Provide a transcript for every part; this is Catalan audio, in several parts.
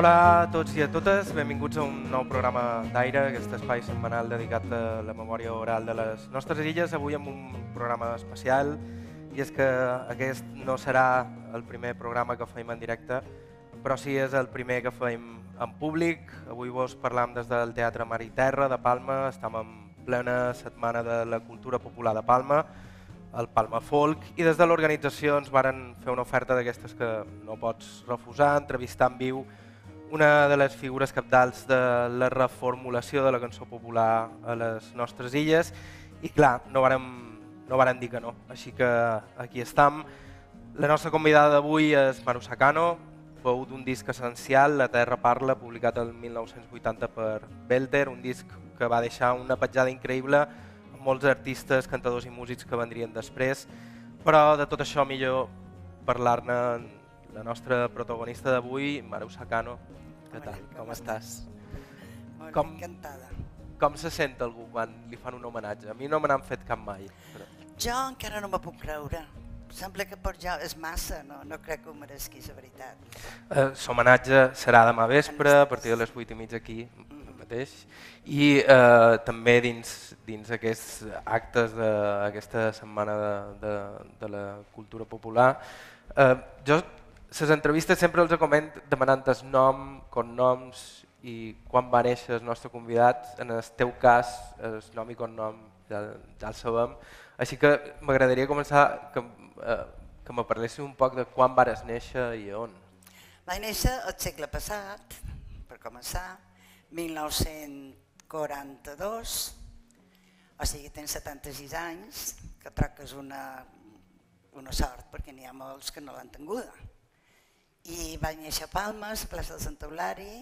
Hola a tots i a totes, benvinguts a un nou programa d'Aire, aquest espai setmanal dedicat a la memòria oral de les nostres illes, avui amb un programa especial, i és que aquest no serà el primer programa que fem en directe, però sí és el primer que fem en públic. Avui vos parlam des del Teatre Mar i Terra de Palma, estem en plena setmana de la cultura popular de Palma, el Palma Folk, i des de l'organització ens varen fer una oferta d'aquestes que no pots refusar, entrevistar en viu una de les figures capdals de la reformulació de la cançó popular a les nostres illes. I clar, no vàrem, no vàrem dir que no, així que aquí estam. La nostra convidada d'avui és Manu Sacano, fou d'un disc essencial, La Terra Parla, publicat el 1980 per Belter, un disc que va deixar una petjada increïble amb molts artistes, cantadors i músics que vendrien després, però de tot això millor parlar-ne la nostra protagonista d'avui, Maru Sacano, què tal? Com, com estàs? Molt com, encantada. Com se sent algú quan li fan un homenatge? A mi no me n'han fet cap mai. Però... Jo encara no me puc creure. Sembla que per jo és massa, no, no crec que ho mereixi, la veritat. Eh, L'homenatge serà demà vespre, a partir de les 8 i mitja aquí mm. mateix. I eh, també dins, dins aquests actes d'aquesta setmana de, de, de la cultura popular, eh, jo les entrevistes sempre els coment demanant el nom, cognoms i quan va néixer el nostre convidat. En el teu cas, el nom i cognom ja, ja el sabem. Així que m'agradaria començar que, eh, que me parlessis un poc de quan vares néixer i on. Vaig néixer al segle passat, per començar, 1942, o sigui, tens 76 anys, que troc que és una, una sort, perquè n'hi ha molts que no l'han tinguda i vaig néixer a Palmes, a plaça de Sant Eulari,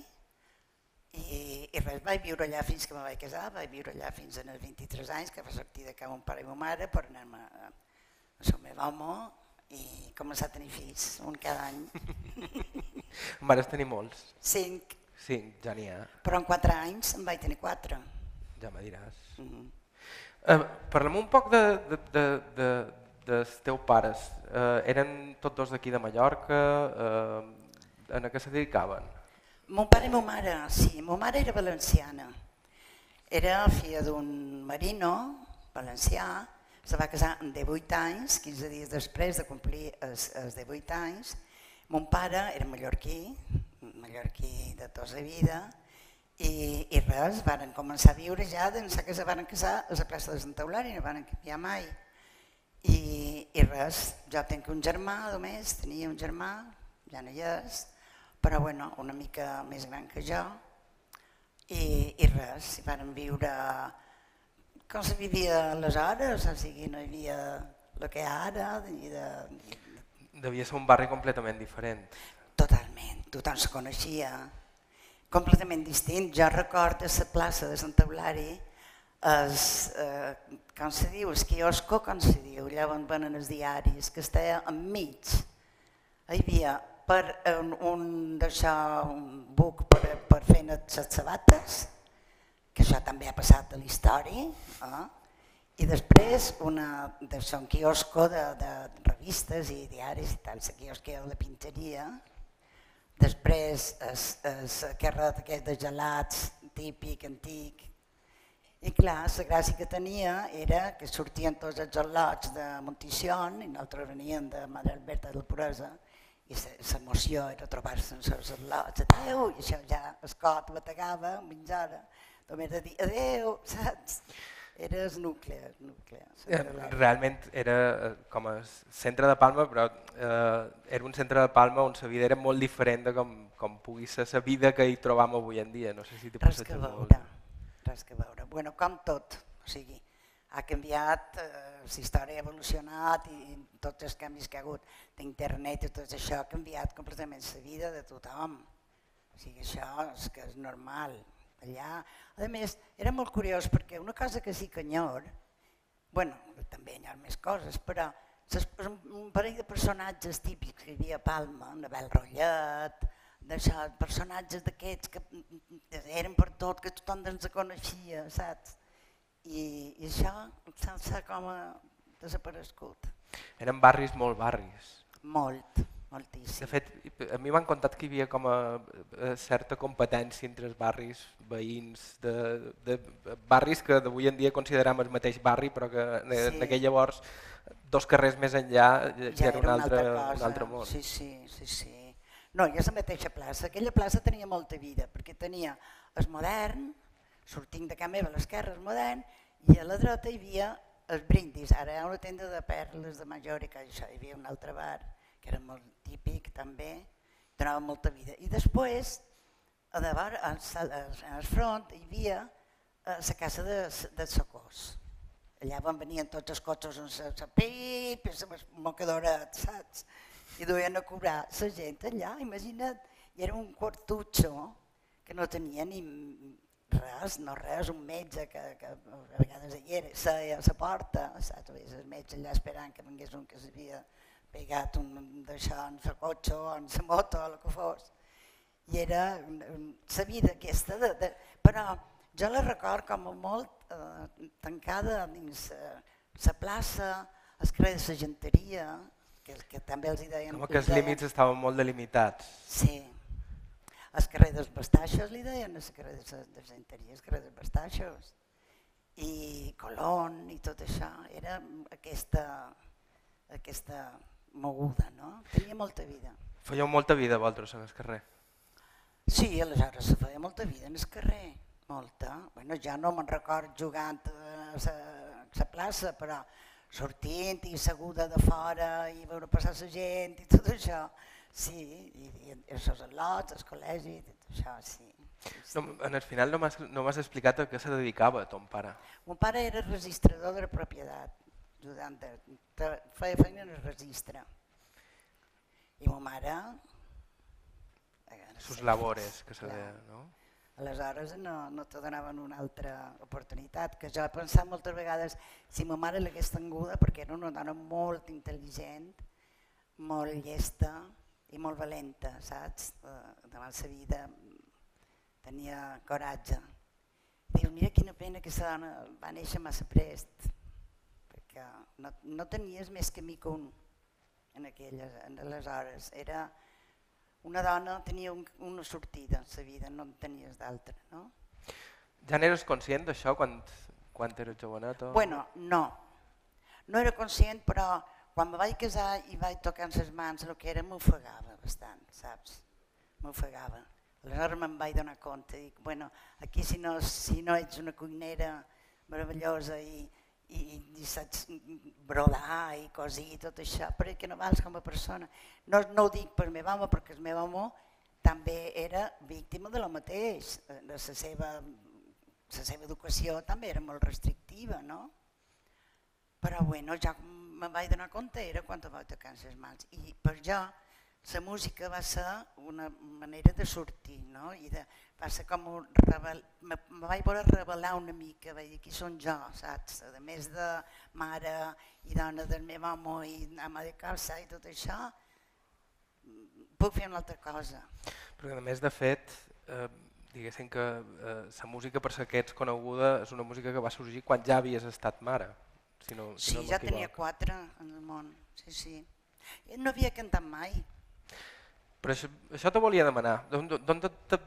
i, i res, vaig viure allà fins que me vaig casar, vaig viure allà fins als 23 anys, que va sortir de casa mon pare i ma mare per anar-me a, a el meu home i començar a tenir fills, un cada any. Vares tenir molts? Cinc. Cinc, ja n'hi ha. Però en quatre anys en vaig tenir quatre. Ja me diràs. Mm -hmm. uh, Parlem un poc de, de, de, de, dels teus pares eh, eren tots dos d'aquí de Mallorca, eh, en què se dedicaven? Mon pare i ma mare, sí, ma mare era valenciana. Era filla d'un marino valencià, se va casar amb 18 anys, 15 dies després de complir els, els 18 anys. Mon pare era mallorquí, mallorquí de tota la vida, i, i res, van començar a viure ja, d'ençà que se van casar a la plaça de Santa Eulària, no van canviar mai. I, i res, jo tinc un germà només, tenia un germà, ja no hi és, però bueno, una mica més gran que jo, i, i res, hi van viure com se vivia aleshores, o sigui, no hi havia el que ara, ni de, ni de... Devia ser un barri completament diferent. Totalment, tothom se coneixia, completament distint. Jo recordo la plaça de Sant Eulari, es, eh, com se diu, el quiosco, com se diu, allà on venen els diaris, que estava enmig. Hi havia per un, un un buc per, per fer les sabates, que això també ha passat a la història, eh? i després una, d'això, un quiosco de, de revistes i diaris i tal, el quiosco de la pinteria, després es, es, aquest de gelats típic, antic, i clar, la gràcia que tenia era que sortien tots els al·lots de Montición i nosaltres veníem de Madre Alberta del Puresa i l'emoció era trobar-se en els al·lots, adeu, i això ja el cot bategava mitja hora, només de dir adeu, saps? Era el nucli. El nucli eh, Realment era eh, com a centre de Palma, però eh, era un centre de Palma on la vida era molt diferent de com, com pugui ser la vida que hi trobam avui en dia. No sé si Res que veure. Molt res que veure. Bueno, com tot, o sigui, ha canviat, eh, la història ha evolucionat i tots els canvis que ha hagut d'internet i tot això ha canviat completament la vida de tothom. O sigui, això és que és normal. Allà, a més, era molt curiós perquè una cosa que sí que enyor, bueno, també hi més coses, però un parell de personatges típics que hi havia a Palma, Nabel Rollet, d'això, personatges d'aquests que eren per tot, que tothom ens coneixia, saps? I, i això s'ha com a desaparegut. Eren barris molt barris. Molt, moltíssim. De fet, a mi m'han contat que hi havia com a, a certa competència entre els barris veïns, de, de barris que d'avui en dia considerem el mateix barri, però que en, sí. en aquell llavors, dos carrers més enllà, ja, ja era, un altre, un altre món. Sí, sí, sí, sí. No, i és la mateixa plaça. Aquella plaça tenia molta vida, perquè tenia el modern, sortint de Can Meva a l'esquerra, el modern, i a la dreta hi havia els brindis. Ara hi ha una tenda de perles de Mallorca, això, hi havia un altre bar, que era molt típic també, donava molta vida. I després, a davant, en el front, hi havia eh, la casa de, de socors. Allà van venien tots els cotxes amb la pip, amb el mocadoret, saps? I duien a cobrar la gent allà, imagina't, i era un quartutxo que no tenia ni res, no res, un metge que, que a vegades hi era, seia a la porta, saps? El metge allà esperant que vingués un que s'havia pegat un d'això en la cotxe o en la moto o el que fos. I era la vida aquesta, de, de, però jo la record com a molt eh, tancada dins eh, la plaça, el carrer de la genteria, que, que també els hi deien... Com que els deien, límits estaven molt delimitats. Sí, el carrer dels Bastaixos li deien, el carrer de la genteria, el carrer dels Bastaixos, i Colón i tot això, era aquesta, aquesta moguda, no? Tenia molta vida. Fèieu molta vida vosaltres en el carrer? Sí, aleshores se feia molta vida en el carrer, molta. Bueno, ja no me'n record jugant a la plaça, però sortint i seguda de fora i veure passar la gent i tot això. Sí, i, i els al·lots, els col·legis, tot això, sí. No, en el final no m'has no explicat a què se dedicava ton pare. Mon pare era registrador de la propietat ajudant, de, feia feina en el registre. I ma mare... Sus labores, que se deia, no? Aleshores no, no te donaven una altra oportunitat, que jo he pensat moltes vegades si ma mare l'hagués tinguda, perquè era una dona molt intel·ligent, molt llesta i molt valenta, saps? Davant la vida tenia coratge. Dius, mira quina pena que aquesta dona va néixer massa prest, que no, no tenies més camí que un en aquelles, en aleshores. Era una dona tenia un, una sortida en la vida, no en tenies d'altra. No? Ja n'eres conscient d'això quan, quan eres jovenet? O... Bueno, no. No era conscient, però quan me vaig casar i vaig tocar en les mans el que era m'ofegava bastant, saps? M'ofegava. Aleshores me'n vaig donar compte, dic, bueno, aquí si no, si no ets una cuinera meravellosa i, i, i saps brodar i cosir i tot això, perquè no vals com a persona. No, no ho dic per meva home, perquè el meu home també era víctima de lo mateix. Eh, la seva, la seva educació també era molt restrictiva, no? Però bueno, ja me vaig donar compte era quan vaig tocar les mans. I per jo la música va ser una manera de sortir, no? I de, va ser com un rebel... me, me vaig voler revelar una mica, vaig dir, qui són jo, saps? A més de mare i dona del meu home i ama de casa i tot això, puc fer una altra cosa. Perquè a més de fet, eh, diguéssim que eh, la música per ser que ets coneguda és una música que va sorgir quan ja havies estat mare. Si no, si sí, no ja tenia quatre en el món, sí, sí. No havia cantat mai, però això, això te volia demanar. D'on te,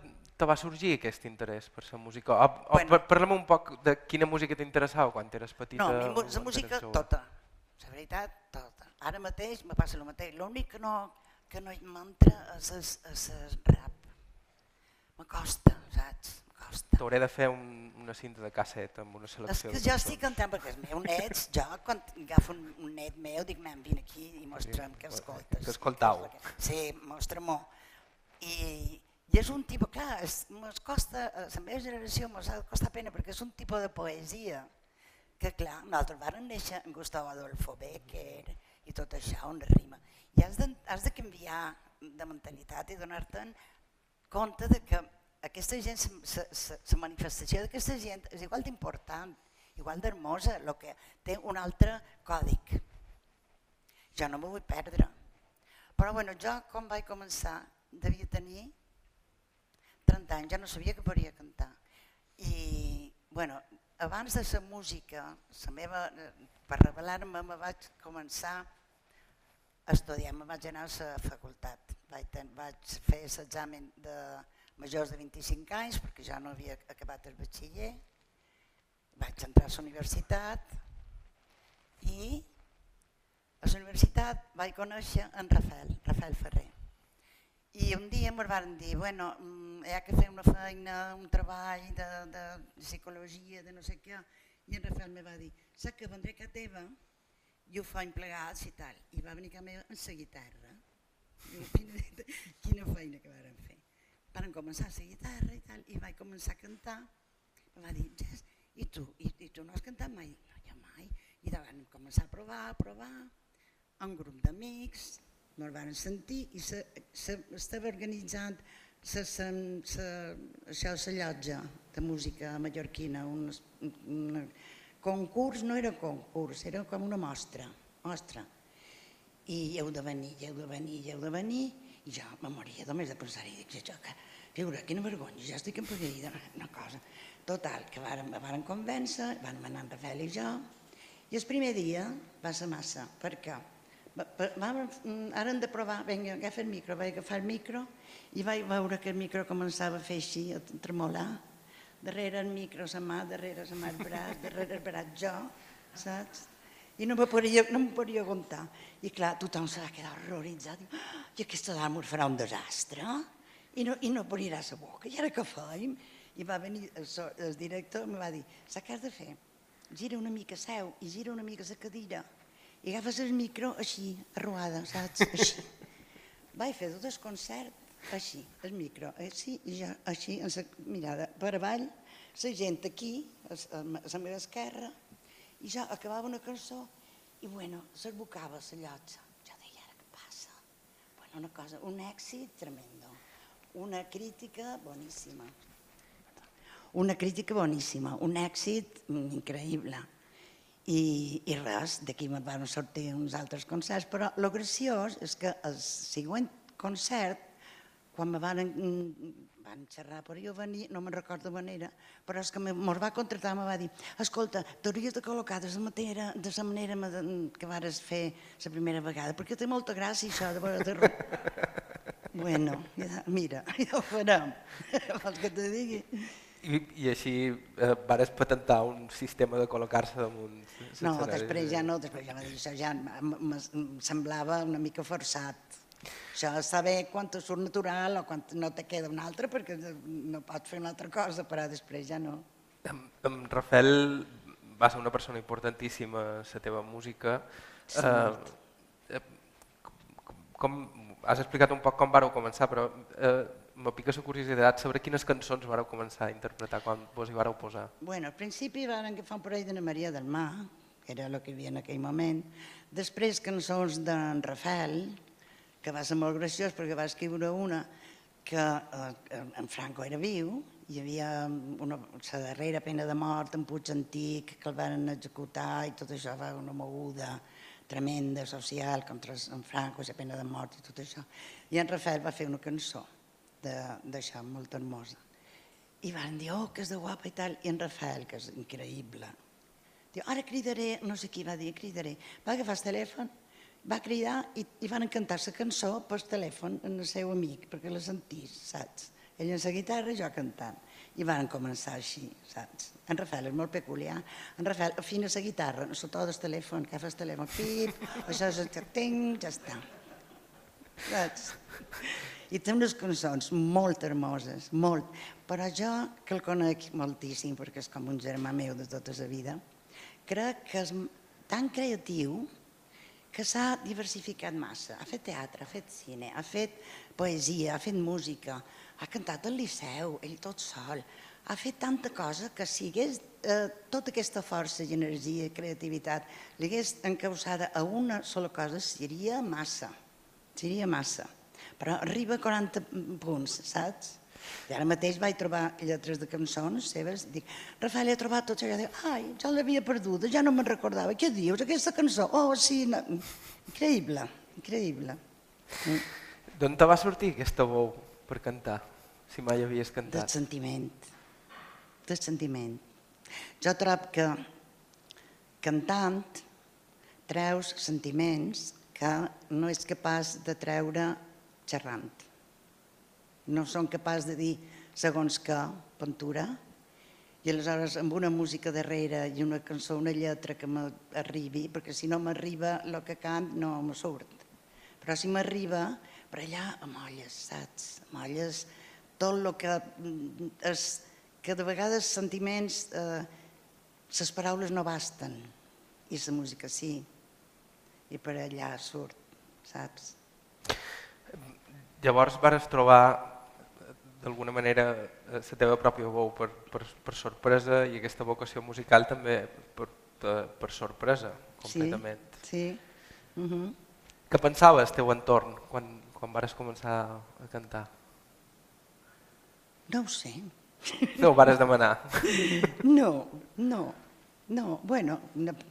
te, va sorgir aquest interès per la música? O, o bueno, Parlem un poc de quina música t'interessava quan eres petita. No, mi, la música tota, la veritat tota. Ara mateix me passa el mateix. L'únic que no, que no m'entra és el rap. M'acosta, saps? T'hauré de fer un, una cinta de casset amb una selecció. És que jo estic cantant perquè els meus nets, jo quan agafo un, un net meu dic, nen, vine aquí i mostra'm que escoltes. Que escoltau. Sí, mostra-m'ho. I, I és un tipus, clar, es costa, a la meva generació m'ha costat pena perquè és un tipus de poesia que clar, nosaltres vam néixer en Gustavo Adolfo Becker i tot això, una rima. I has de, has de canviar de mentalitat i donar-te'n compte de que aquesta gent, la manifestació d'aquesta gent és igual d'important, igual d'hermosa, el que té un altre còdic. Jo no m'ho vull perdre. Però bueno, jo quan vaig començar devia tenir 30 anys, ja no sabia que podria cantar. I bueno, abans de la música, la meva, per revelar-me, me vaig començar estudiar, me vaig anar a la facultat. Vaig, vaig fer l'examen de majors de 25 anys perquè ja no havia acabat el batxiller. Vaig entrar a la universitat i a la universitat vaig conèixer en Rafael, Rafael Ferrer. I un dia em van dir, bueno, mm, hi ha que fer una feina, un treball de, de psicologia, de no sé què, i en Rafael me va dir, saps que vendré a teva i ho faig plegats i tal. I va venir a meva amb la guitarra. Quina, quina feina que varen fer. Van començar la guitarra i tal, i vaig començar a cantar. Em va dir, Jess, i tu? I, I tu no has cantat mai? No, jo mai. I van començar a provar, a provar, un grup d'amics, me'l van sentir i se, se, estava organitzant això, la llotja de música mallorquina, un, un, concurs no era concurs, era com una mostra, mostra. I heu de venir, heu de venir, heu de venir, i jo me moria només de pensar-hi, dic, jo, que, viure, quina vergonya, ja estic empeguerida, una cosa. Total, que varen, varen convèncer, van anar en Rafael i jo, i el primer dia va ser massa, perquè ara hem de provar, vinga, agafa el micro, vaig agafar el micro i vaig veure que el micro començava a fer així, a tremolar, darrere el micro la mà, darrere la mà el braç, darrere el braç jo, saps? I no me podia, no me podia aguantar. I clar, tothom se va quedar horroritzat. Ah, I aquesta dama farà un desastre i no, i no obrirà la boca. I ara què fem? I va venir el, el director i em va dir, saps què has de fer? Gira una mica seu i gira una mica la cadira i agafes el micro així, arruada, saps? Així. Vaig fer tot el concert així, el micro, així, i jo així, amb la mirada per avall, la gent aquí, a la meva esquerra, i jo acabava una cançó i bueno, s'arbocava la llotja. Jo deia, ara què passa? Bueno, una cosa, un èxit tremendo, una crítica boníssima. Una crítica boníssima, un èxit increïble. I, i res, d'aquí me van sortir uns altres concerts, però el graciós és que el següent concert quan me van, van xerrar per jo venir, no me'n recordo manera, però és que mos va contractar, me va dir, escolta, t'hauries de col·locar de la manera, de la manera que vares fer la primera vegada, perquè té molta gràcia això de veure de Bueno, ja, mira, ja ho farem, vols que te digui? I, i així eh, vares patentar un sistema de col·locar-se damunt... No, després ja no, després ja això, ja em semblava una mica forçat això és saber quan te surt natural o quan no te queda un altre perquè no pots fer una altra cosa, però després ja no. En, en Rafael va ser una persona importantíssima a la teva música. Sí, eh, eh, com, has explicat un poc com vareu començar, però eh, me pica la curiositat sobre quines cançons vareu començar a interpretar quan vos hi vareu posar. Bueno, al principi van agafar un parell d'Anna Maria del Mar, que era el que hi havia en aquell moment. Després cançons d'en Rafael, que va ser molt graciós perquè va escriure una que eh, en Franco era viu, hi havia una, la darrera pena de mort en Puig Antic que el van executar i tot això va una moguda tremenda social contra en Franco, la pena de mort i tot això. I en Rafael va fer una cançó d'això molt hermosa. I van dir, oh, que és de guapa i tal, i en Rafael, que és increïble. Diu, ara cridaré, no sé qui va dir, cridaré. Va agafar el telèfon va cridar i, i van cantar la cançó per telèfon en el seu amic, perquè la sentís, saps? Ell en la guitarra i jo cantant. I van començar així, saps? En Rafael és molt peculiar. En Rafael afina la guitarra, no sota del telèfon, que fas telèfon, pip, això és el ting, ja està. Saps? I té unes cançons molt hermoses, molt. Però jo, que el conec moltíssim, perquè és com un germà meu de tota la vida, crec que és tan creatiu que s'ha diversificat massa. Ha fet teatre, ha fet cine, ha fet poesia, ha fet música, ha cantat al Liceu, ell tot sol. Ha fet tanta cosa que si hagués eh, tota aquesta força i energia i creativitat li hagués encausada a una sola cosa, seria massa. Seria massa. Però arriba a 40 punts, saps? I ara mateix vaig trobar lletres de cançons seves, dic, Rafael, he trobat tot això, dic, ai, ja l'havia perduda, ja no me'n recordava, què dius, aquesta cançó? Oh, sí, no. increïble, increïble. Mm. D'on te va sortir aquesta veu per cantar, si mai havies cantat? Del sentiment, del sentiment. Jo trobo que cantant treus sentiments que no és capaç de treure xerrant. No són capaç de dir segons que pintura, i aleshores amb una música darrere i una cançó, una lletra que m'arribi, perquè si no m'arriba el que cant no me surt. Però si m'arriba, per allà amolles, saps? Amolles tot el que és, que de vegades sentiments, eh, les paraules no basten, i la música sí, i per allà surt, saps? Llavors vares trobar d'alguna manera la eh, teva pròpia veu per, per, per sorpresa i aquesta vocació musical també per, per, per sorpresa, completament. Sí, sí. Uh -huh. Què pensaves el teu entorn quan, quan vares començar a cantar? No ho sé. No ho vares demanar? No, no, no. Bueno,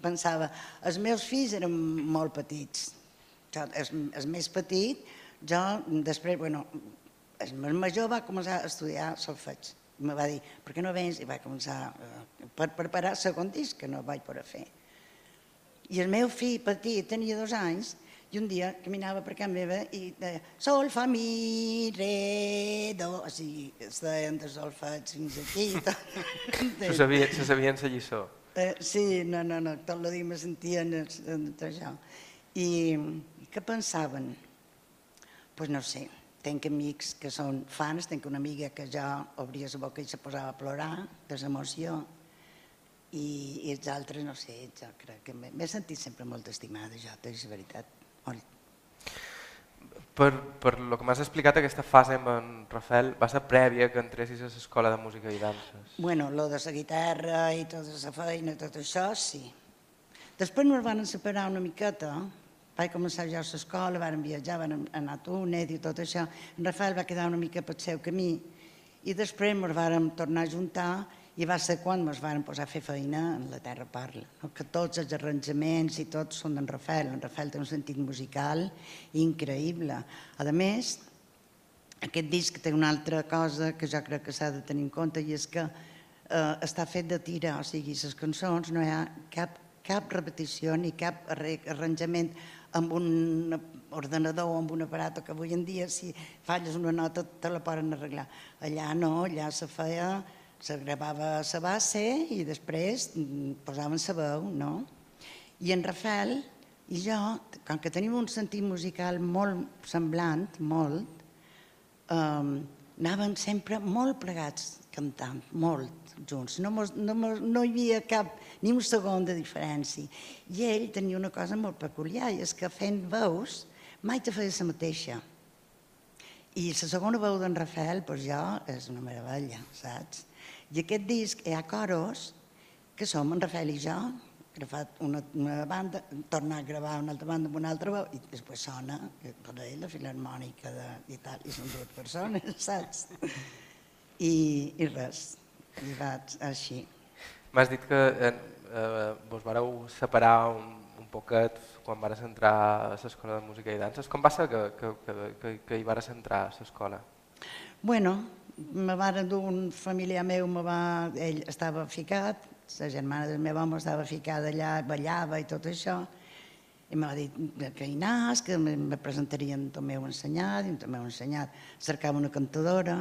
pensava, els meus fills eren molt petits. El, el més petit, jo després, bueno, el major va començar a estudiar solfeig. I me va dir, per què no vens? I va començar eh, per preparar el segon disc, que no vaig poder fer. I el meu fill petit tenia dos anys i un dia caminava per casa meva i deia sol, fa, mi, re, do... O sigui, es deien de solfeig fins aquí. se, sabien, se sabien la lliçó. Eh, sí, no, no, no, tot el dia me sentien això. I, I què pensaven? Pues no sé, Tenc amics que són fans, tenc una amiga que ja obria la boca i se posava a plorar de l'emoció i, i els altres, no sé, jo crec que m'he sentit sempre molt estimada, jo, és veritat. Per, per lo que m'has explicat, aquesta fase amb en Rafael va ser prèvia que entressis a l'escola de música i danses? Bueno, lo de la guitarra i tota la feina, tot això, sí. Després ens van separar una miqueta, vaig començar ja a l'escola, vam viatjar, vam anar a Túnez i tot això. En Rafael va quedar una mica pel seu camí i després ens vàrem tornar a juntar i va ser quan ens vàrem posar a fer feina en la Terra Parla. Que tots els arranjaments i tots són d'en Rafael. En Rafael té un sentit musical increïble. A més, aquest disc té una altra cosa que jo crec que s'ha de tenir en compte i és que eh, està fet de tira, o sigui, les cançons no hi ha cap, cap repetició ni cap arranjament amb un ordenador o amb un aparat que avui en dia si falles una nota te la poden arreglar. Allà no, allà se feia, se gravava la base i després mm, posaven la veu, no? I en Rafael i jo, com que tenim un sentit musical molt semblant, molt, eh, anaven sempre molt plegats cantant, molt junts. No, mos, no, mos, no hi havia cap, ni un segon de diferència. I ell tenia una cosa molt peculiar, i és que fent veus mai te feia la mateixa. I la segona veu d'en Rafael, doncs jo, és una meravella, saps? I aquest disc hi ha coros que som en Rafael i jo, agafat una, una banda, tornar a gravar una altra banda amb una altra veu, i després sona per ell la filarmònica d'Itàlia, i són dues persones, saps? I, i res, i vaig així. M'has dit que eh, eh, vos vareu separar un, un poquet quan vares entrar a l'escola de música i danses. Com va ser que, que, que, que, que hi vares entrar a l'escola? Bueno, me va dur un familiar meu, me va, ell estava ficat, la germana del meu home estava ficada allà, ballava i tot això, i m'ha dit que hi anàs, que me presentarien el meu ensenyat, i el meu ensenyat cercava una cantadora,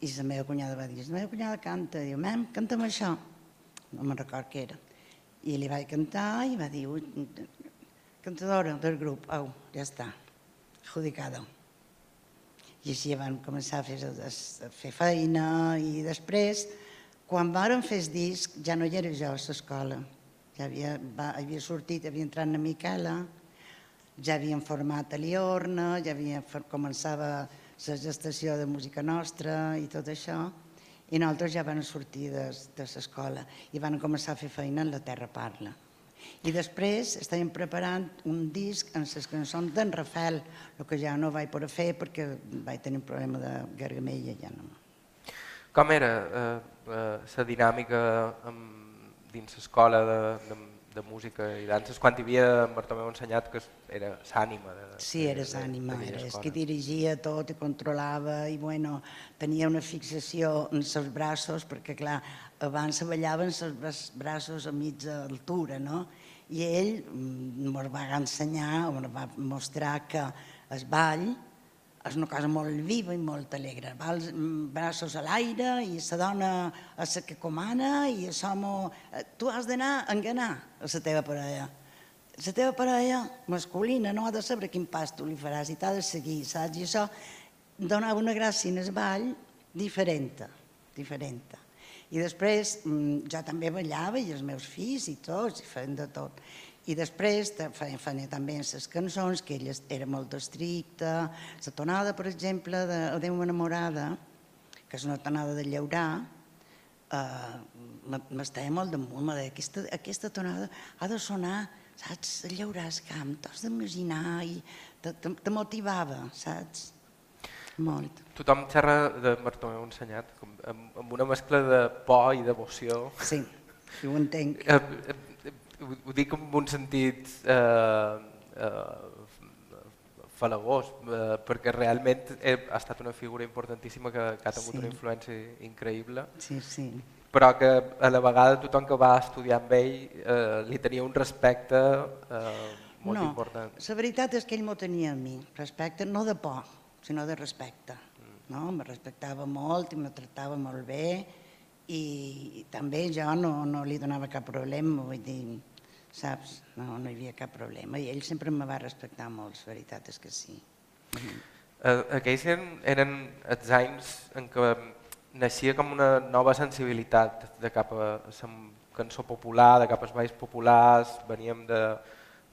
i la meva cunyada va dir, la meva cunyada canta, diu, mem, canta'm això no me'n record què era. I li vaig cantar i va dir, cantadora del grup, au, ja està, adjudicada. I així van començar a fer, a fer feina i després, quan vàrem fer el disc, ja no hi era jo a l'escola. Ja havia, va, havia sortit, havia entrat na Miquela, ja havíem format a Liorna, ja havia, començava la gestació de música nostra i tot això i nosaltres ja vam sortir de, de l'escola i van començar a fer feina en La Terra Parla. I després estàvem preparant un disc amb les cançons d'en Rafael, el que ja no vaig poder fer perquè vaig tenir un problema de gargamella. Ja no. Com era eh, eh, dinàmica amb, dins l'escola de, de, de música i danses, quan hi havia en Bartomeu ensenyat que era l'ànima. Sí, era l'ànima, era és que dirigia tot i controlava i bueno, tenia una fixació en els braços perquè clar, abans se ballaven els braços a mitja altura, no? i ell ens mm, va ensenyar, ens va mostrar que el ball és una cosa molt viva i molt alegre. Vals, mm, braços a l'aire i la dona és la que comana i som... Eh, tu has d'anar a enganar a la teva parella. La teva parella masculina no ha de saber quin pas tu li faràs i t'ha de seguir, saps? I això donava una gràcia en el ball diferent, diferent. I després mm, jo també ballava i els meus fills i tots, i feien de tot. I després feien, també les cançons, que ella era molt estricta. La tonada, per exemple, de Adéu enamorada, que és una tonada de llaurar, eh, m'estava molt damunt, deia, aquesta, aquesta tonada ha de sonar, saps, llaurar el camp, t'has d'imaginar, i te, te, te motivava, saps? Molt. Tothom xerra de Martó, m'ho ensenyat, com, amb, amb una mescla de por i devoció. Sí, sí ho entenc. Eh, eh, ho, ho dic en un sentit eh, eh, falagós, eh, perquè realment ha estat una figura importantíssima que, que ha tingut sí. una influència increïble. Sí, sí. Però que a la vegada tothom que va estudiar amb ell eh, li tenia un respecte eh, molt no, important. La veritat és que ell m'ho tenia a mi, respecte, no de por, sinó de respecte. No? Me respectava molt i me tractava molt bé i també jo no, no li donava cap problema, vull dir, saps? No, no hi havia cap problema i ell sempre me va respectar molt, la veritat és que sí. Eh, aquells eren, eren els anys en què naixia com una nova sensibilitat de cap a la cançó popular, de cap als balls populars, veníem de,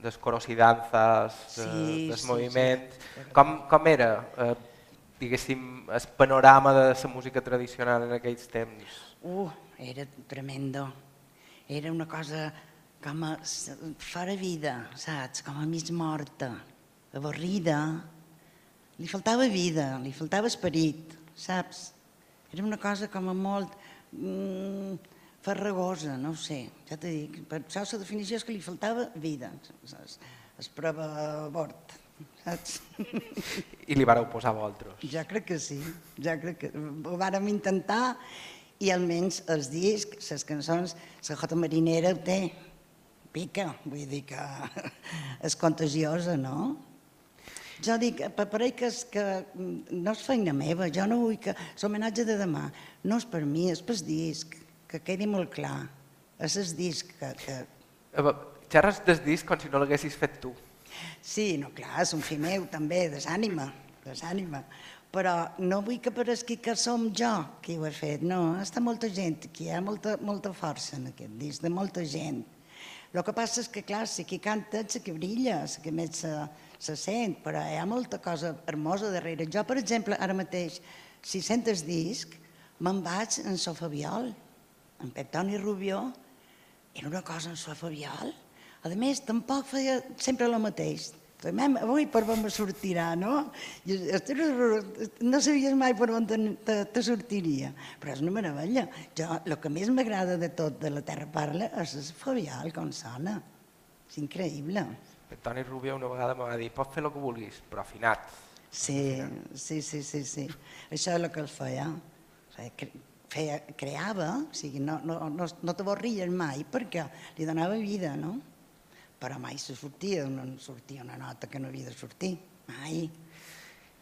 dels coros i danzas, de, sí, dels sí, moviments. Sí. Com, com era, eh, diguéssim, el panorama de la música tradicional en aquells temps? Uh, era tremendo. Era una cosa com a fora vida, saps? Com a mig morta, avorrida. Li faltava vida, li faltava esperit, saps? Era una cosa com a molt... Mm, farragosa, no ho sé, ja t'he dit, per això la definició és que li faltava vida, es, es prova bord, saps? I li vareu posar vosaltres? Ja crec que sí, ja crec que ho vàrem intentar i almenys els discs, les cançons, la Jota Marinera ho té, pica, vull dir que és contagiosa, no? Jo dic, per que, és, que no és feina meva, jo no vull que... L'homenatge de demà no és per mi, és pel disc que quedi molt clar. És el disc que... que... Xerres del disc com si no l'haguessis fet tu. Sí, no, clar, és un fill meu també, desànima, desànima. Però no vull que pareixi que som jo qui ho he fet, no, està molta gent aquí, hi ha molta, molta força en aquest disc, de molta gent. El que passa és que, clar, si qui canta és que brilla, és que més se, se sent, però hi ha molta cosa hermosa darrere. Jo, per exemple, ara mateix, si sent el disc, me'n vaig en Sofabiol, en Pep Toni Rubió, era una cosa en so fabial. A més, tampoc feia sempre el mateix. Avui per on me sortirà, no? I, no sabies mai per on te, te, te sortiria. Però és una meravella. Jo, el que més m'agrada de tot de la Terra Parla és el fabial, com sona. És increïble. Pep Toni Rubió una vegada em va dir, pots fer el que vulguis, però afinat. Sí, sí, sí, sí, sí. Això és el que el feia feia, creava, o sigui, no, no, no, no t'avorrien mai perquè li donava vida, no? Però mai se sortia, no sortia una nota que no havia de sortir, mai.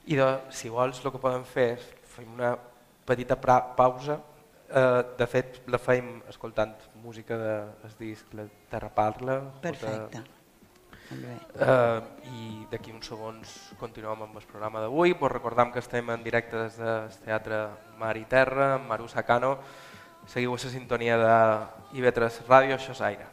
I de, si vols, el que podem fer és fer una petita pausa. Eh, de fet, la feim escoltant música del disc La Terra Parla. Perfecte. Eh, I d'aquí uns segons continuem amb el programa d'avui. Vos recordam que estem en directe des del Teatre Mar i Terra, amb Maru Sacano. Seguiu a la sintonia de IB3 Ràdio, això és aire.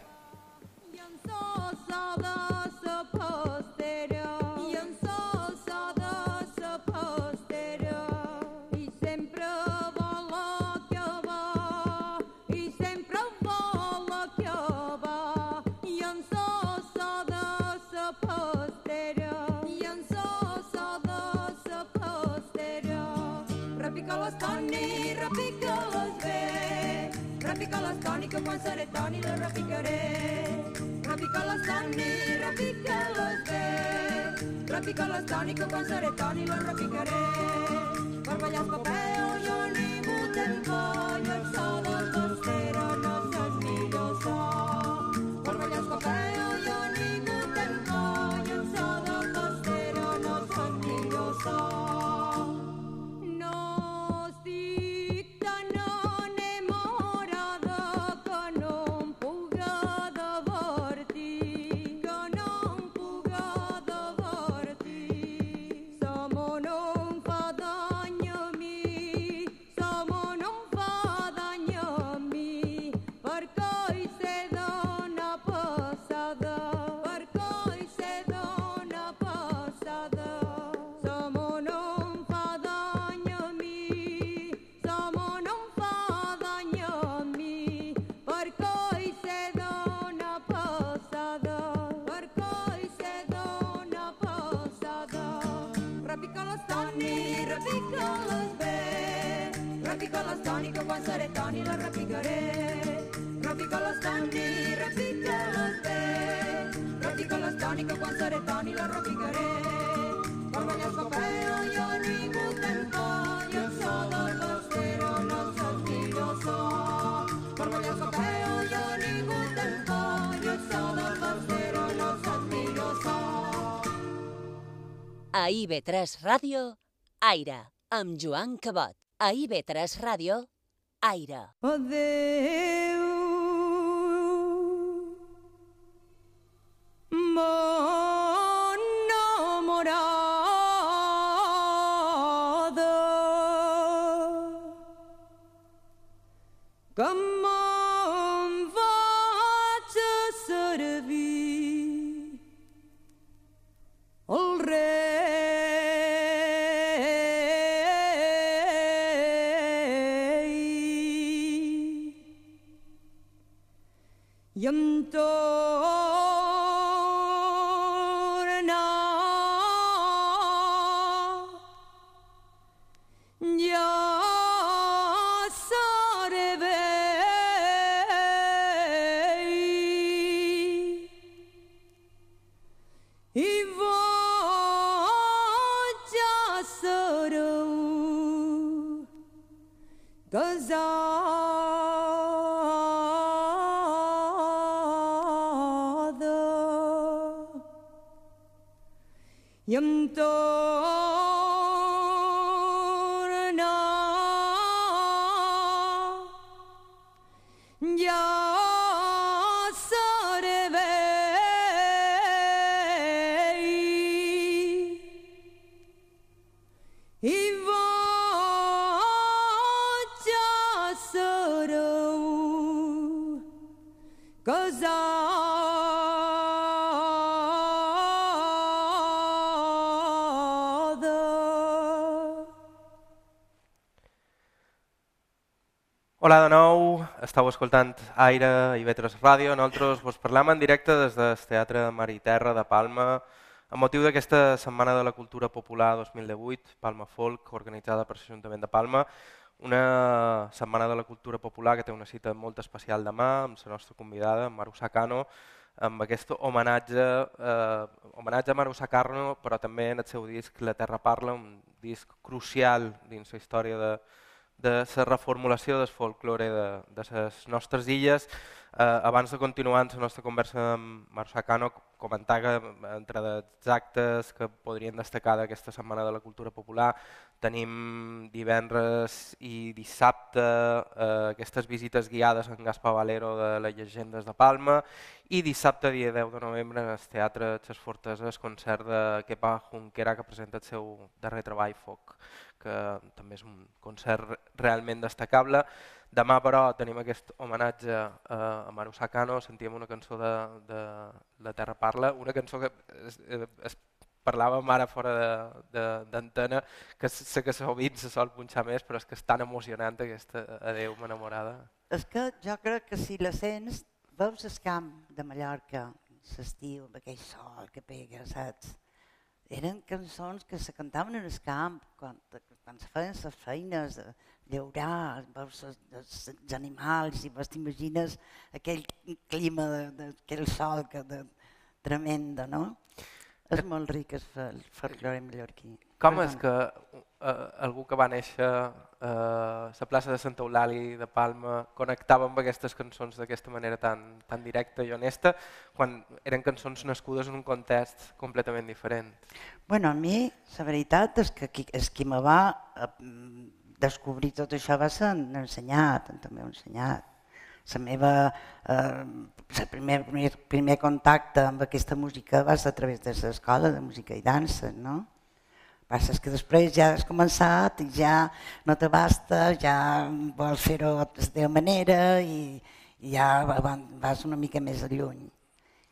Les Toni, repica les bé. Repica les Toni que quan seré Toni la repicaré. Per ballar el copeu jo animo tempo i el so del costera no és el millor so. Per ballar el copeu A IB3 Ràdio, Aire, amb Joan Cabot. A IB3 Ràdio, Aire. Adéu, mon enamorada, que casada. Hola de nou, estàu escoltant Aire i Vetres Ràdio. Nosaltres vos parlam en directe des del Teatre Mar i Terra de Palma amb motiu d'aquesta Setmana de la Cultura Popular 2018, Palma Folk, organitzada per l'Ajuntament de Palma. Una Setmana de la Cultura Popular que té una cita molt especial demà amb la nostra convidada, Maru Sacano, amb aquest homenatge, eh, homenatge a Maru Sacano, però també en el seu disc La Terra Parla, un disc crucial dins la història de, de la reformulació del folklore de, de les nostres illes. Eh, abans de continuar amb la nostra conversa amb Marc Sacano, comentar que entre els actes que podrien destacar d'aquesta Setmana de la Cultura Popular tenim divendres i dissabte eh, aquestes visites guiades en Gaspar Valero de les llegendes de Palma i dissabte, dia 10 de novembre, en el Teatre Xes Forteses, concert de Kepa Junquera que presenta el seu darrer treball, Foc que també és un concert realment destacable. Demà, però, tenim aquest homenatge eh, a Maru Sacano, sentíem una cançó de, de La Terra Parla, una cançó que es, eh, es parlàvem ara fora d'antena, que sé que sovint se sol punxar més, però és que és tan emocionant aquesta Adéu, m'enamorada. És que jo crec que si la sents, veus el camp de Mallorca, l'estiu, amb aquell sol que pega, saps? Eren cançons que se cantaven en el camp, quan, quan se feien les feines, de llaurar, veus els, animals i vos t'imagines aquell clima d'aquell sol que de, tremenda, no? És molt ric el folklore mallorquí. Com és Perdona. que eh, algú que va néixer eh, a la plaça de Santa Eulàlia de Palma connectava amb aquestes cançons d'aquesta manera tan, tan directa i honesta quan eren cançons nascudes en un context completament diferent? Bueno, a mi, la veritat és que qui, és qui me va eh, descobrir tot això va ser en ensenyat, en també ensenyat. La meva, eh, el primer, primer, primer contacte amb aquesta música va ser a través de l'escola de música i dansa, no? Passa que després ja has començat i ja no te basta, ja vols fer-ho de teva manera i, i ja va- vas una mica més lluny.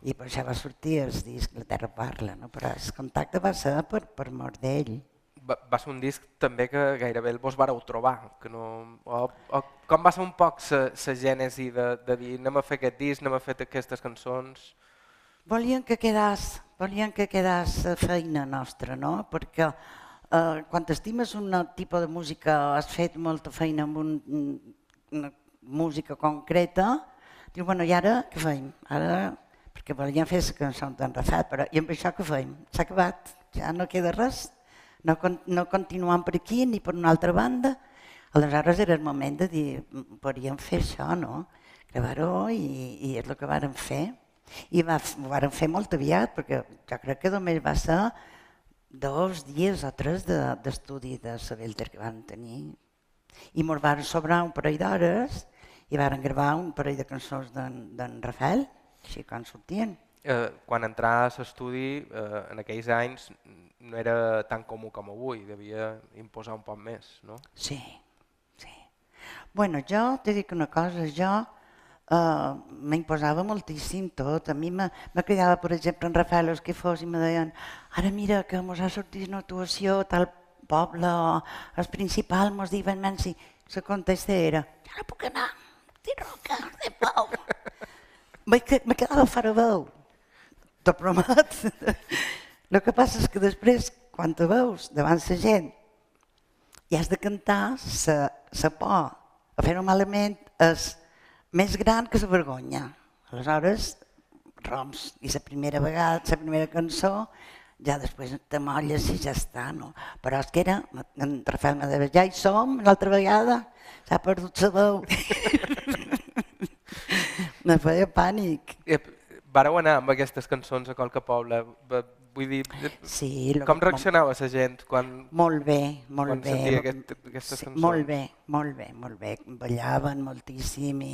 I per això va sortir el disc La Terra Parla, no? però el contacte va ser per, per mort d'ell. Va, va ser un disc també que gairebé el vos vareu trobar. Que no, o, o, com va ser un poc la gènesi de, de dir anem a fer aquest disc, anem a fer aquestes cançons? Volien que quedàs, volien que quedàs feina nostra, no? Perquè eh, quan estimes un tipus de música, has fet molta feina amb un, una música concreta, diu, bueno, i ara què fem? Ara, perquè volíem fer la cançó d'en Rafat, però i amb això què fem? S'ha acabat, ja no queda res, no, no continuem per aquí ni per una altra banda. Aleshores era el moment de dir, podríem fer això, no? Gravar-ho i, i és el que vàrem fer. I va, ho vàrem fer molt aviat, perquè jo crec que només va ser dos dies o tres d'estudi de, de Sabelter que van tenir. I ens van sobrar un parell d'hores i van gravar un parell de cançons d'en Rafael, així com sortien. Eh, quan entrar a l'estudi, eh, en aquells anys, no era tan comú com avui, devia imposar un poc més, no? Sí, sí. Bueno, jo t'he dit una cosa, jo uh, m'imposava moltíssim tot. A mi me, me cridava, per exemple, en Rafael que fos i me deien ara mira que mos ha sortit una actuació tal poble o el principal mos diuen Nancy. La contesta era ja no puc anar, estic roca, de pau. me, me quedava fora veu, t'ho promet. El que passa és que després, quan te veus davant la gent i has de cantar, la por a fer-ho malament és més gran que la vergonya. Aleshores, roms, i la primera vegada, la primera cançó, ja després te molles i ja està, no? Però és que era, en Rafael me deia, ja hi som, l'altra vegada, s'ha perdut la veu. me feia pànic. Eh, vareu anar amb aquestes cançons a qualque poble? Vull dir, sí, com reaccionava la gent quan, molt bé, molt quan bé, sentia aquest, aquestes cançons? Molt bé, molt bé, molt bé. Ballaven moltíssim i,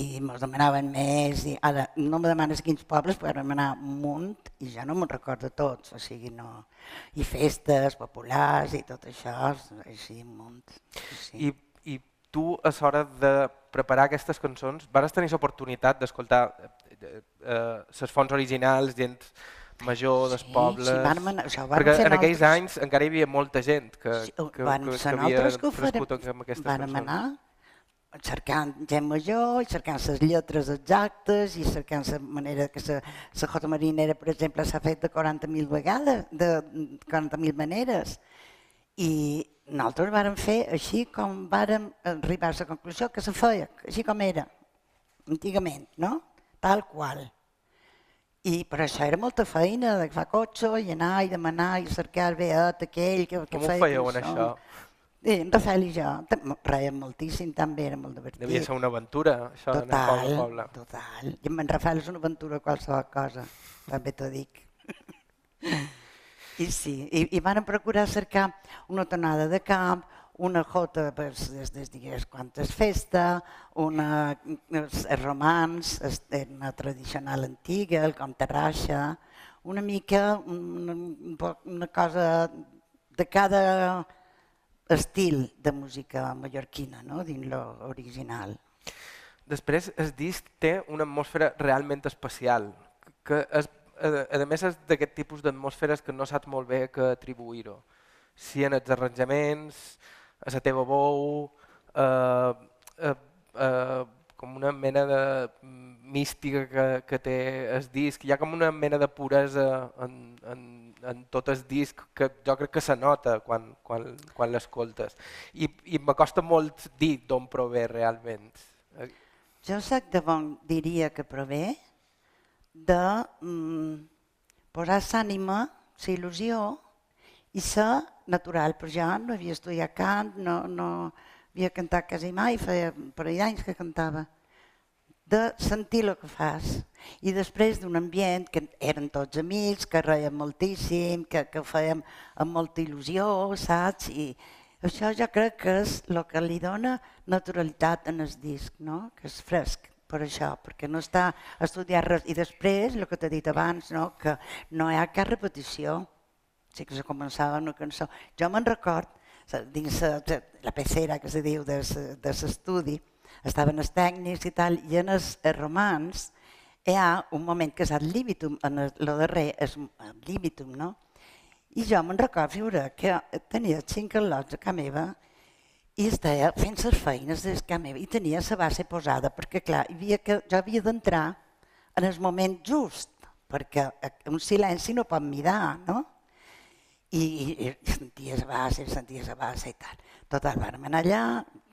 i ens demanaven més. I ara, no me demanes quins pobles, però vam anar un munt i ja no me'n recordo tots, o sigui, no. I festes populars i tot això, així, un munt. Sí. I, I tu, a l'hora de preparar aquestes cançons, vas tenir l'oportunitat d'escoltar les eh, fonts originals, gent major del poble. Sí, van, això van perquè en aquells anys encara hi havia molta gent que, sí, que, van que, que havia que crescut amb aquestes van cançons. anar cercant gent major i cercant les lletres exactes i cercant la manera que la Jota Marinera, per exemple, s'ha fet de 40.000 vegades, de 40.000 maneres. I nosaltres vàrem fer així com vàrem arribar a la conclusió que se feia, així com era, antigament, no? Tal qual. I per això era molta feina, d'agafar cotxe i anar i demanar i cercar el beat aquell que, que Com feia ho fèieu en això? Sí, en Rafael i jo reiem moltíssim, també era molt divertit. Devia ser una aventura, això, total, anar poble poble. Total, i en Rafael és una aventura qualsevol cosa, també t'ho dic. I sí, i, i van procurar cercar una tonada de camp, una jota pues, des, des digués quantes festa, una els, romans, una tradicional antiga, el com terrassa, una mica una, una cosa de cada estil de música mallorquina, no? dins l'original. Després el disc té una atmosfera realment especial, que és, a més és d'aquest tipus d'atmosferes que no saps molt bé que atribuir-ho. Si en els arranjaments, a la teva bou, eh, eh, eh, com una mena de mística que, que té el disc, hi ha com una mena de puresa en, en, en tot el disc que jo crec que se nota quan, quan, quan l'escoltes. I, i m'acosta molt dir d'on prové realment. Jo sóc de bon diria que prové de mm, posar l'ànima, la il·lusió i ser natural, però jo no havia estudiat cant, no, no havia cantat quasi mai, feia parell d'anys que cantava, de sentir el que fas. I després d'un ambient que eren tots amics, que reiem moltíssim, que, que fèiem amb molta il·lusió, saps? I això jo crec que és el que li dona naturalitat en el disc, no? que és fresc per això, perquè no està estudiat res. I després, el que t'he dit abans, no? que no hi ha cap repetició sí que se començava una cançó. Jo me'n record, dins la, la pecera que se diu de l'estudi, estaven els tècnics i tal, i en els, romans hi ha un moment que és el líbitum, en el, darrer és el líbitum, no? I jo me'n record viure que tenia cinc al·lots a casa meva i estava fent les feines des casa meva i tenia la base posada, perquè clar, havia que, jo havia d'entrar en el moment just, perquè un silenci no pot mirar, no? I, i, senties base, senties la base i tal. Total, vam anar allà,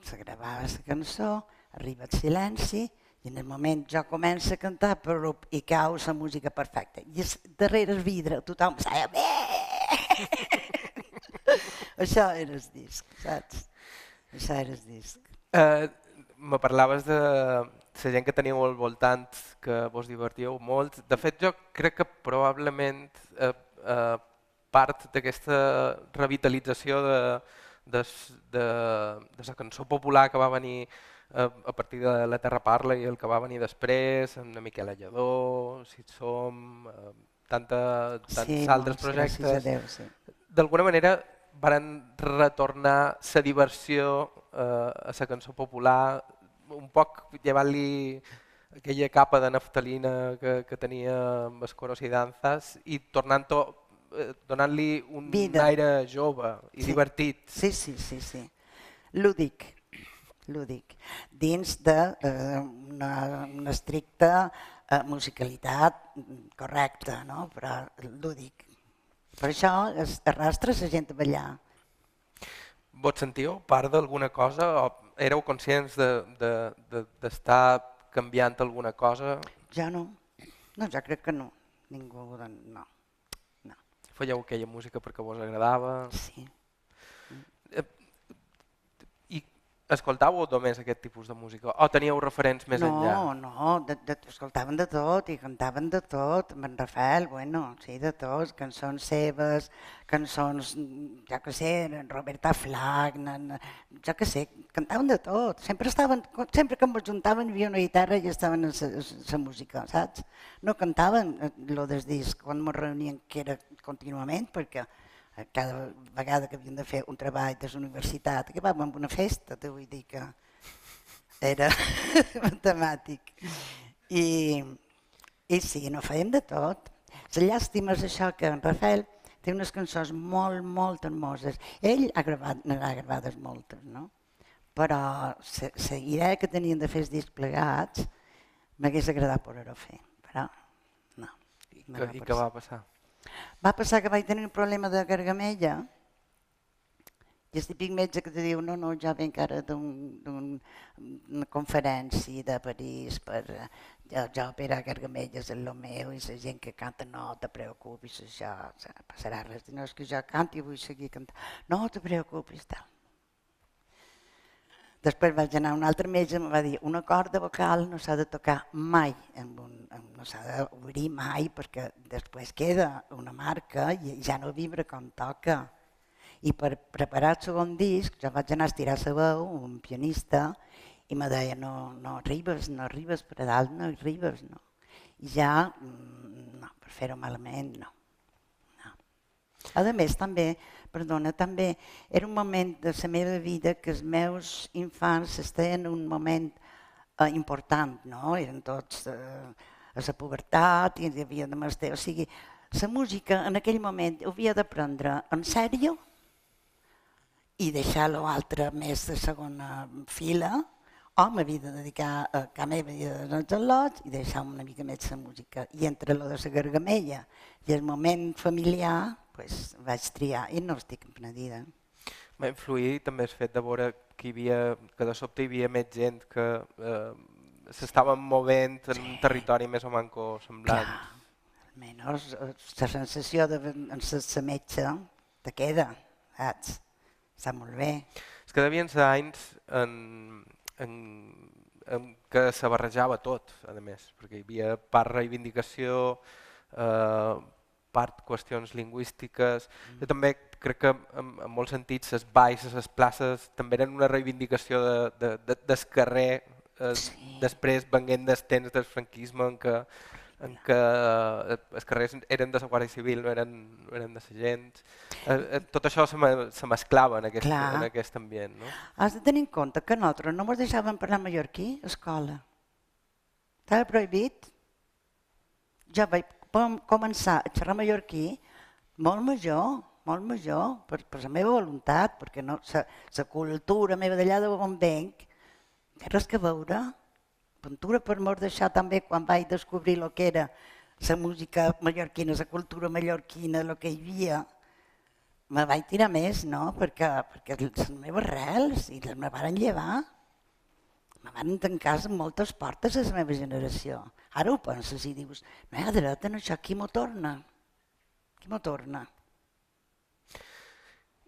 se gravava la cançó, arriba el silenci, i en el moment jo començo a cantar però, i cau la música perfecta. I es, darrere el vidre tothom s'ha bé! Això era el disc, saps? Això era el disc. Eh, me parlaves de la gent que teníeu al voltant, que vos divertíeu molt. De fet, jo crec que probablement eh, eh, part d'aquesta revitalització de, de, de, de la cançó popular que va venir a, eh, a partir de La Terra Parla i el que va venir després, amb Miquel Allador, Si et som, eh, tanta, tants sí, altres projectes, Déu, sí. d'alguna manera van retornar la diversió eh, a la cançó popular, un poc llevant-li aquella capa de naftalina que, que tenia amb Escoros i Danzas i tornant-ho eh, donant-li un Vida. aire jove i Sí. divertit. Sí, sí, sí, sí. Lúdic, lúdic. Dins de eh, una, una estricta eh, musicalitat correcta, no? però lúdic. Per això es arrastra la gent a ballar. Vos sentíeu part d'alguna cosa o éreu conscients d'estar de, de, d'estar canviant alguna cosa? Jo no. No, jo crec que no. Ningú, de- no. No. Fèieu aquella música perquè vos agradava? Sí. I escoltàveu només aquest tipus de música? O teníeu referents més no, enllà? no, de, de, escoltaven de tot i cantaven de tot, en Rafael, bueno, sí, de tot, cançons seves, cançons, jo que sé, en Roberta Flack, jo que sé, cantaven de tot, sempre estaven, sempre que ens juntaven hi havia una guitarra i estaven en la música, saps? No cantaven eh, lo del disc quan ens reunien, que era contínuament, perquè eh, cada vegada que havíem de fer un treball de la universitat, acabàvem amb una festa, te vull dir que era matemàtic. I, I sí, no fèiem de tot. La llàstima és això que en Rafael té unes cançons molt, molt hermoses. Ell ha gravat, n'ha gravades moltes, no? Però la idea que tenien de fer els discs plegats m'hagués agradat poder-ho fer, però no. I, que, I què va passar? Va passar que vaig tenir un problema de gargamella i el típic metge que diu no, no, ja ve encara d'una un, conferència de París per eh, ja, ja operar gargamelles en lo meu i la gent que canta no te preocupis, això passarà res. No, és que jo canto i vull seguir cantant. No te preocupis, tal. Després vaig anar a un altre metge i em va dir una corda vocal no s'ha de tocar mai, amb un, amb, no s'ha d'obrir mai perquè després queda una marca i ja no vibra com toca. I per preparar el segon disc jo vaig anar a estirar la veu un pianista i me deia no, no arribes, no arribes per dalt, no arribes, no. I ja, mm, no, per fer-ho malament, no. A més, també, perdona, també era un moment de la meva vida que els meus infants estaven en un moment eh, important, no? Eren tots eh, a la pubertat i havia de menester. O sigui, la música en aquell moment ho havia de prendre en sèrio i deixar l'altre més de segona fila, o m'havia de dedicar a que meva havia de als al·lots i deixar una mica més la música. I entre lo de la gargamella i el moment familiar, pues, vaig triar i no estic penedida. Va influir també el fet de veure que, hi havia, que de sobte hi havia més gent que eh, s'estaven movent en un territori més o manco semblant. Clar, almenys eh, la sensació de la metge te queda, saps? Està molt bé. És que devien ser anys en, en, en què se barrejava tot, a més, perquè hi havia part reivindicació, eh, part qüestions lingüístiques. Jo també crec que en, en molts sentits les valls, les places, també eren una reivindicació de, de, de, del carrer, eh, Sí. després venguent dels temps del franquisme en què, en què eh, els carrers eren de la Guàrdia Civil, no eren, no eren de la gent. Eh, eh, tot això se, me, se mesclava en aquest, Clar. en aquest ambient. No? Has de tenir en compte que nosaltres no ens deixaven parlar mallorquí a escola. Estava prohibit. Jo vaig pom- començar a xerrar mallorquí molt major, molt major, per, per la meva voluntat, perquè no, la, cultura meva d'allà d'on venc, té res que veure. Pintura per mort d'això també quan vaig descobrir el que era la música mallorquina, la cultura mallorquina, el que hi havia, me vaig tirar més, no? Perquè, perquè les meves rels i les me van llevar. Me van tancar moltes portes a la meva generació. Ara ho penses i dius, no hi ha dret en això, qui m'ho torna? Qui m'ho torna?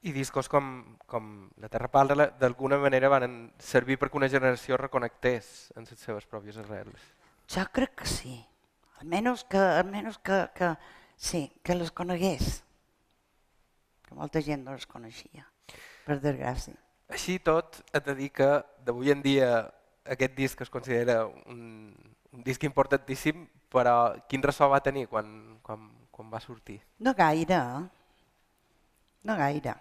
I discos com, com La Terra Parla d'alguna manera van servir perquè una generació reconnectés en les seves pròpies arrels. Jo crec que sí. Almenys que, almenys que, que, sí, que les conegués. Que molta gent no les coneixia, per desgràcia. Així tot, et de dir que d'avui en dia aquest disc es considera un, un disc importantíssim, però quin ressò va tenir quan, quan, quan va sortir? No gaire? No gaire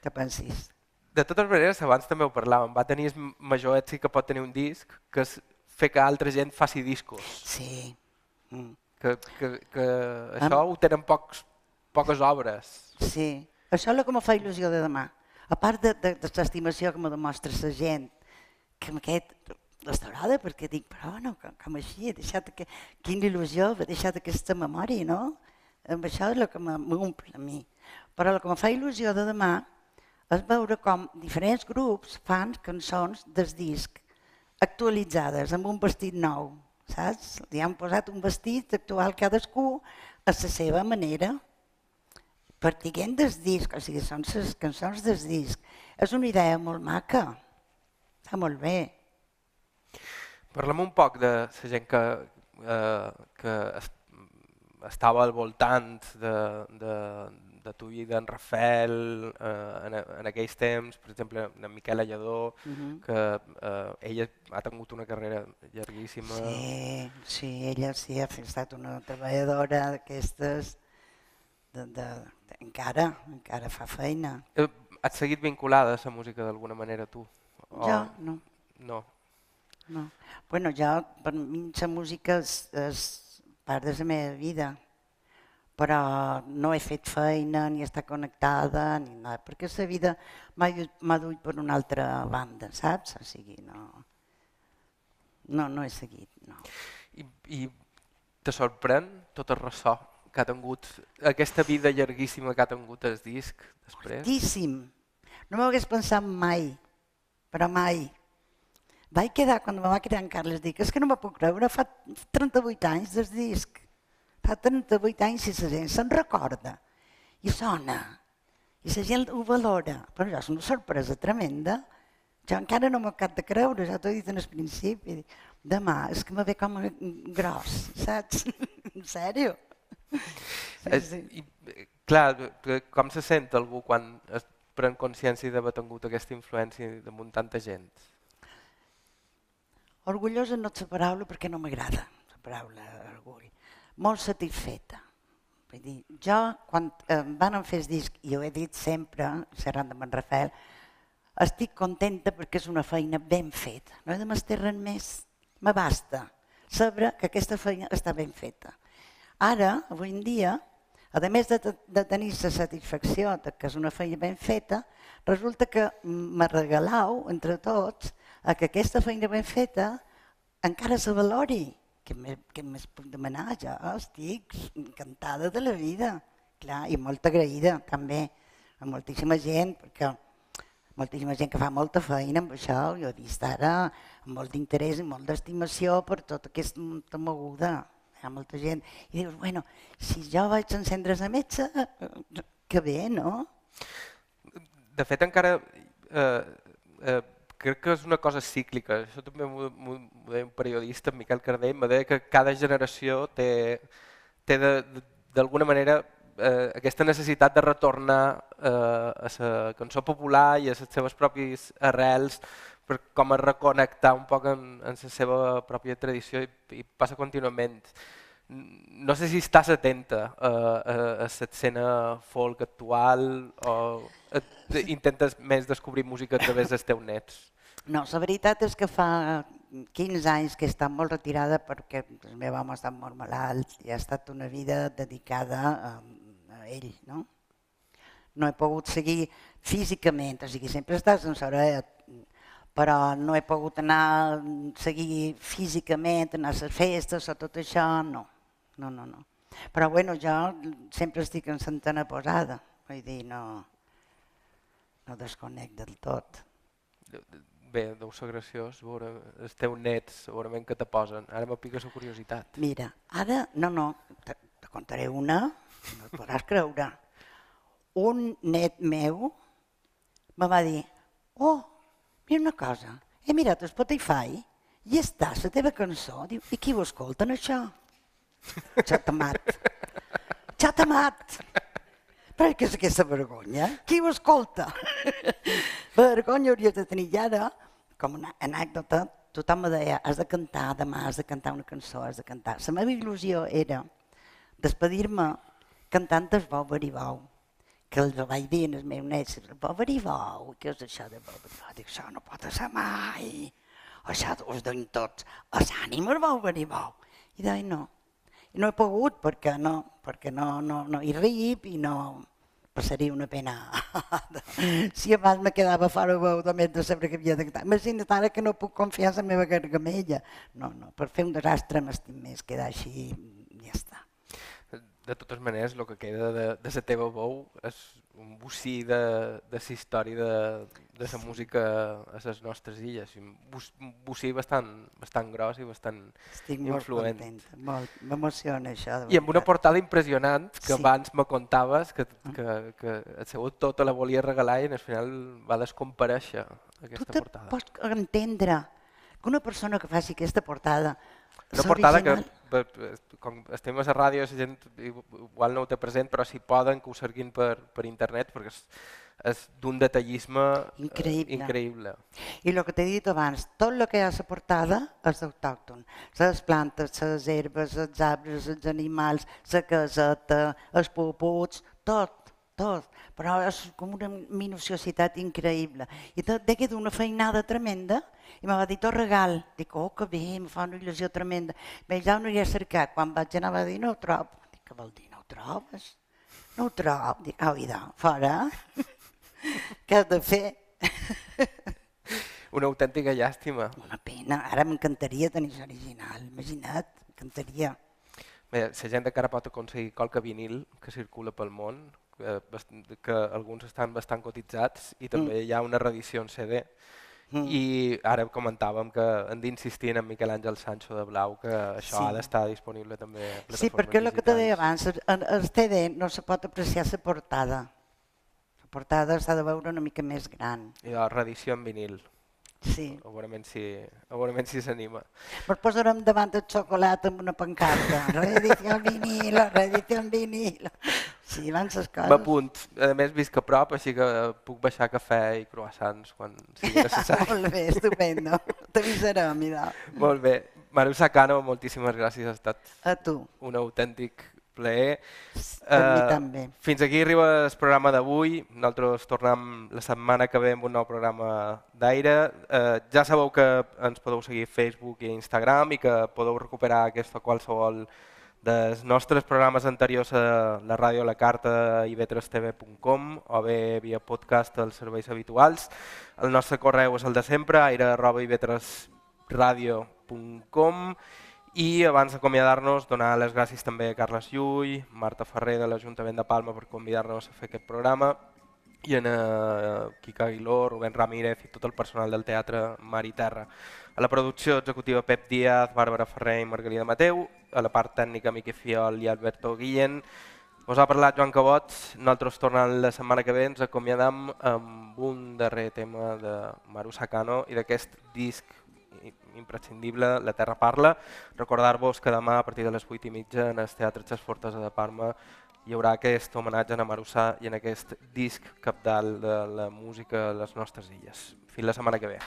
que pensis. De totes maneres, abans també ho parlàvem, va tenir el major èxit que pot tenir un disc, que és fer que altra gent faci discos. Sí. Mm. Que, que, que això Am... ho tenen pocs, poques obres. Sí, això és el que me fa il·lusió de demà. A part de, de, de l'estimació que me demostra la gent, que amb aquest restaurada, perquè dic, però no, com, com així, he deixat que, quina il·lusió, he deixat aquesta memòria, no? Amb això és el que m'omple a mi. Però el que me fa il·lusió de demà és veure com diferents grups fan cançons del disc actualitzades amb un vestit nou, saps? Li han posat un vestit actual cadascú a la seva manera, partiguent del disc, o sigui, són les cançons del disc. És una idea molt maca, està molt bé. Parlem un poc de la gent que, eh, que estava al voltant de, de, de tu i d'en Rafael eh, en, en aquells temps, per exemple, en Miquel Allador, uh -huh. que eh, ella ha tingut una carrera llarguíssima. Sí, sí, ella sí ha estat una treballadora d'aquestes, de, de, de, encara, encara fa feina. Eh, has seguit vinculada a la música d'alguna manera tu? O... Jo no. No. No. Bueno, jo, per mi la música és, és part de la meva vida però no he fet feina, ni està connectada, ni nada, perquè la vida m'ha dut per una altra banda, saps? O sigui, no, no, no he seguit, no. I, i te sorprèn tot el ressò que ha tingut, aquesta vida llarguíssima que ha tingut el disc després? Moltíssim. No m'ho hagués pensat mai, però mai. Vaig quedar, quan me va quedar en Carles, dic, és que no me puc creure, fa 38 anys del disc fa 38 anys i la gent se'n recorda i sona i la gent ho valora. Però és una sorpresa tremenda. Jo encara no m'ho cap de creure, ja t'ho he dit en el principi. Demà, és que me ve com gros, saps? en sèrio? Sí, sí. I, clar, com se sent algú quan es pren consciència d'haver tingut aquesta influència damunt tanta gent? Orgullosa no és la paraula perquè no m'agrada la paraula orgull molt satisfeta. Vull dir, jo, quan eh, van fer el disc, i ho he dit sempre, xerrant amb en Rafael, estic contenta perquè és una feina ben feta. No he de m'estar res més. Me basta saber que aquesta feina està ben feta. Ara, avui en dia, a més de, de tenir la satisfacció de que és una feina ben feta, resulta que me regalau, entre tots, a que aquesta feina ben feta encara se valori què més, puc demanar? Jo estic encantada de la vida, clar, i molt agraïda també a moltíssima gent, perquè moltíssima gent que fa molta feina amb això, jo he vist ara amb molt d'interès i molt d'estimació per tota aquesta moguda. Hi ha molta gent. I dius, bueno, si jo vaig encendre la metge, que bé, no? De fet, encara eh, eh, crec que és una cosa cíclica. Això també m'ho deia un periodista, Miquel Cardell, me deia que cada generació té, té d'alguna manera eh, aquesta necessitat de retornar eh, a la cançó popular i a les seves pròpies arrels per com a reconnectar un poc en, en la seva pròpia tradició i, i passa contínuament. No sé si estàs atenta a, a, a l'escena folk actual o et, intentes més descobrir música a través dels teus nets. No, la veritat és que fa 15 anys que està molt retirada perquè el meu home està molt malalt i ha estat una vida dedicada a, a ell. No? no he pogut seguir físicament, o sigui, sempre estàs en Soret, però no he pogut anar a seguir físicament, anar a les festes o tot això, no. No, no, no. Però bueno, jo sempre estic en centena posada, vull dir, no, no desconec del tot. Bé, deu ser graciós veure els teus nets, segurament que te posen. Ara me pica la curiositat. Mira, ara, no, no, te, te contaré una, no et podràs creure. Un net meu me va dir, oh, mira una cosa, he mirat Spotify i està la teva cançó. Diu, i qui ho escolten això? Xatamat. Xatamat. Però què és aquesta vergonya? Qui ho escolta? vergonya hauria de tenir ja ara, com una anècdota, tothom me deia, has de cantar demà, has de cantar una cançó, has de cantar. La meva il·lusió era despedir-me cantant el Bou Baribou, que el vaig dir els meus nets, Bou Baribou, què és això de Bou Baribou? Dic, això no pot ser mai, això us donin tots, els ànimes Bou Baribou. I deia, no, i no he pogut perquè no, perquè no, no, no hi rip i no passaria una pena. si abans me quedava fora veu només de saber que havia de cantar. Imagina't ara que no puc confiar en la meva gargamella. No, no, per fer un desastre m'estim més quedar així i. De totes maneres, el que queda de, de la teva veu és un bocí de, de la història de, de la música a les nostres illes. Un bocí bastant, bastant gros i bastant Estic molt influent. contenta, molt, m'emociona això. I amb una portada impressionant que Sí. abans me contaves que, que, que el seu autor te la volia regalar i al final va descomparèixer Tu aquesta te portada. pots entendre que una persona que faci aquesta portada Una portada que, original. per, per- com estem a la ràdio, la gent igual no ho té present, però si poden que ho cerquin per, per internet, perquè és, és d'un detallisme eh, Increïble. increïble. I el que t'he dit abans, tot el que hi ha a la portada és autòcton. Les plantes, les herbes, els arbres, els animals, la caseta, els puputs, tot, tot. Però és com una minuciositat increïble. I tot de queda una feinada tremenda i me va dir, tot regal. Dic, oh, que bé, em fa una il·lusió tremenda. Bé, ja ho aniré a cercar. Quan vaig anar va dir, no ho trobo. Dic, què vol dir, no ho trobes? No ho trobo. Dic, au, idò, fora. Què has de fer? Una autèntica llàstima. Una pena, ara m'encantaria tenir l'original, imagina't, m'encantaria. Bé, la gent encara pot aconseguir qualque vinil que circula pel món, que, bast- que alguns estan bastant cotitzats i també hi ha una reedició en CD. Mm. I ara comentàvem que hem d'insistir en Miquel Àngel Sancho de Blau que això Sí. ha d'estar disponible també a plataformes Sí, perquè el que te deia abans, en el CD no se pot apreciar la portada. La portada s'ha de veure una mica més gran. I la reedició en vinil. Sí. A veure si, a veure si s'anima. Ens posarem davant el xocolata amb una pancarta. Reedició en vinil, reedició en vinil. Sí, van les coses. M'apunt. A més, visc a prop, així que puc baixar cafè i croissants quan sigui necessari. Molt bé, estupendo. T'avisarem, mira. Molt bé. Manu Sacano, moltíssimes gràcies. Ha estat A tu. un autèntic plaer. Eh, també. Fins aquí arriba el programa d'avui. Nosaltres tornem la setmana que ve amb un nou programa d'aire. Eh, ja sabeu que ens podeu seguir a Facebook i a Instagram i que podeu recuperar aquesta qualsevol dels nostres programes anteriors a la ràdio la carta ivetrestv.com o bé via podcast als serveis habituals. El nostre correu és el de sempre, aire.ivetresradio.com i abans d'acomiadar-nos, donar les gràcies també a Carles Llull, Marta Ferrer de l'Ajuntament de Palma per convidar-nos a fer aquest programa i en eh, Quica Aguiló, Rubén Ramírez i tot el personal del teatre Mar i Terra. A la producció executiva Pep Díaz, Bàrbara Ferrer i Margarida Mateu, a la part tècnica Miqui Fiol i Alberto Guillén. Us ha parlat Joan Cabot, nosaltres tornant la setmana que ve ens acomiadam amb un darrer tema de Maru Sacano i d'aquest disc i- imprescindible, La Terra Parla. Recordar-vos que demà a partir de les 8 i mitja en el Teatre Xes Fortes de Parma hi haurà aquest homenatge a Marussà i en aquest disc capdalt de la música a les nostres illes. Fins la setmana que ve.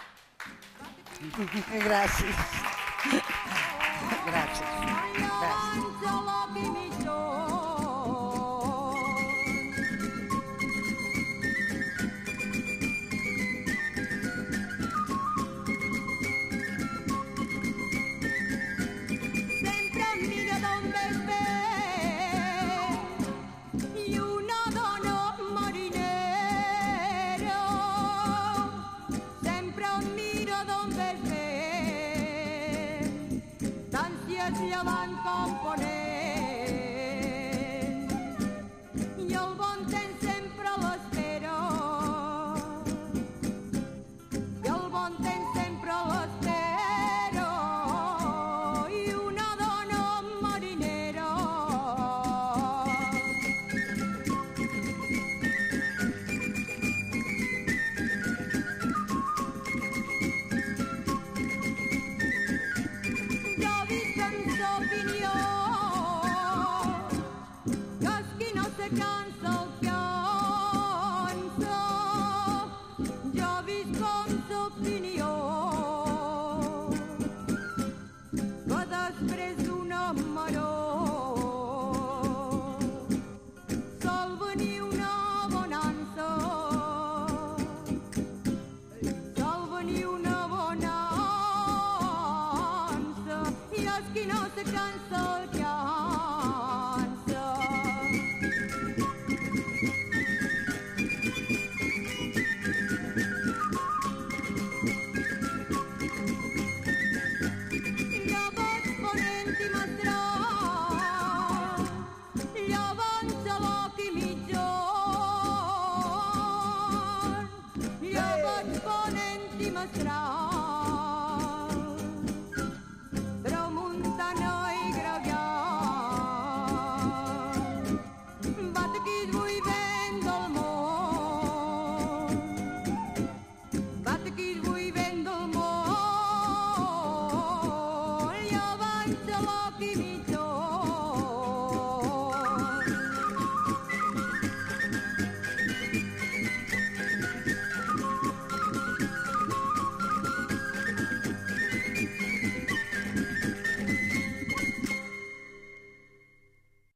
Gràcies. Gràcies. Gràcies.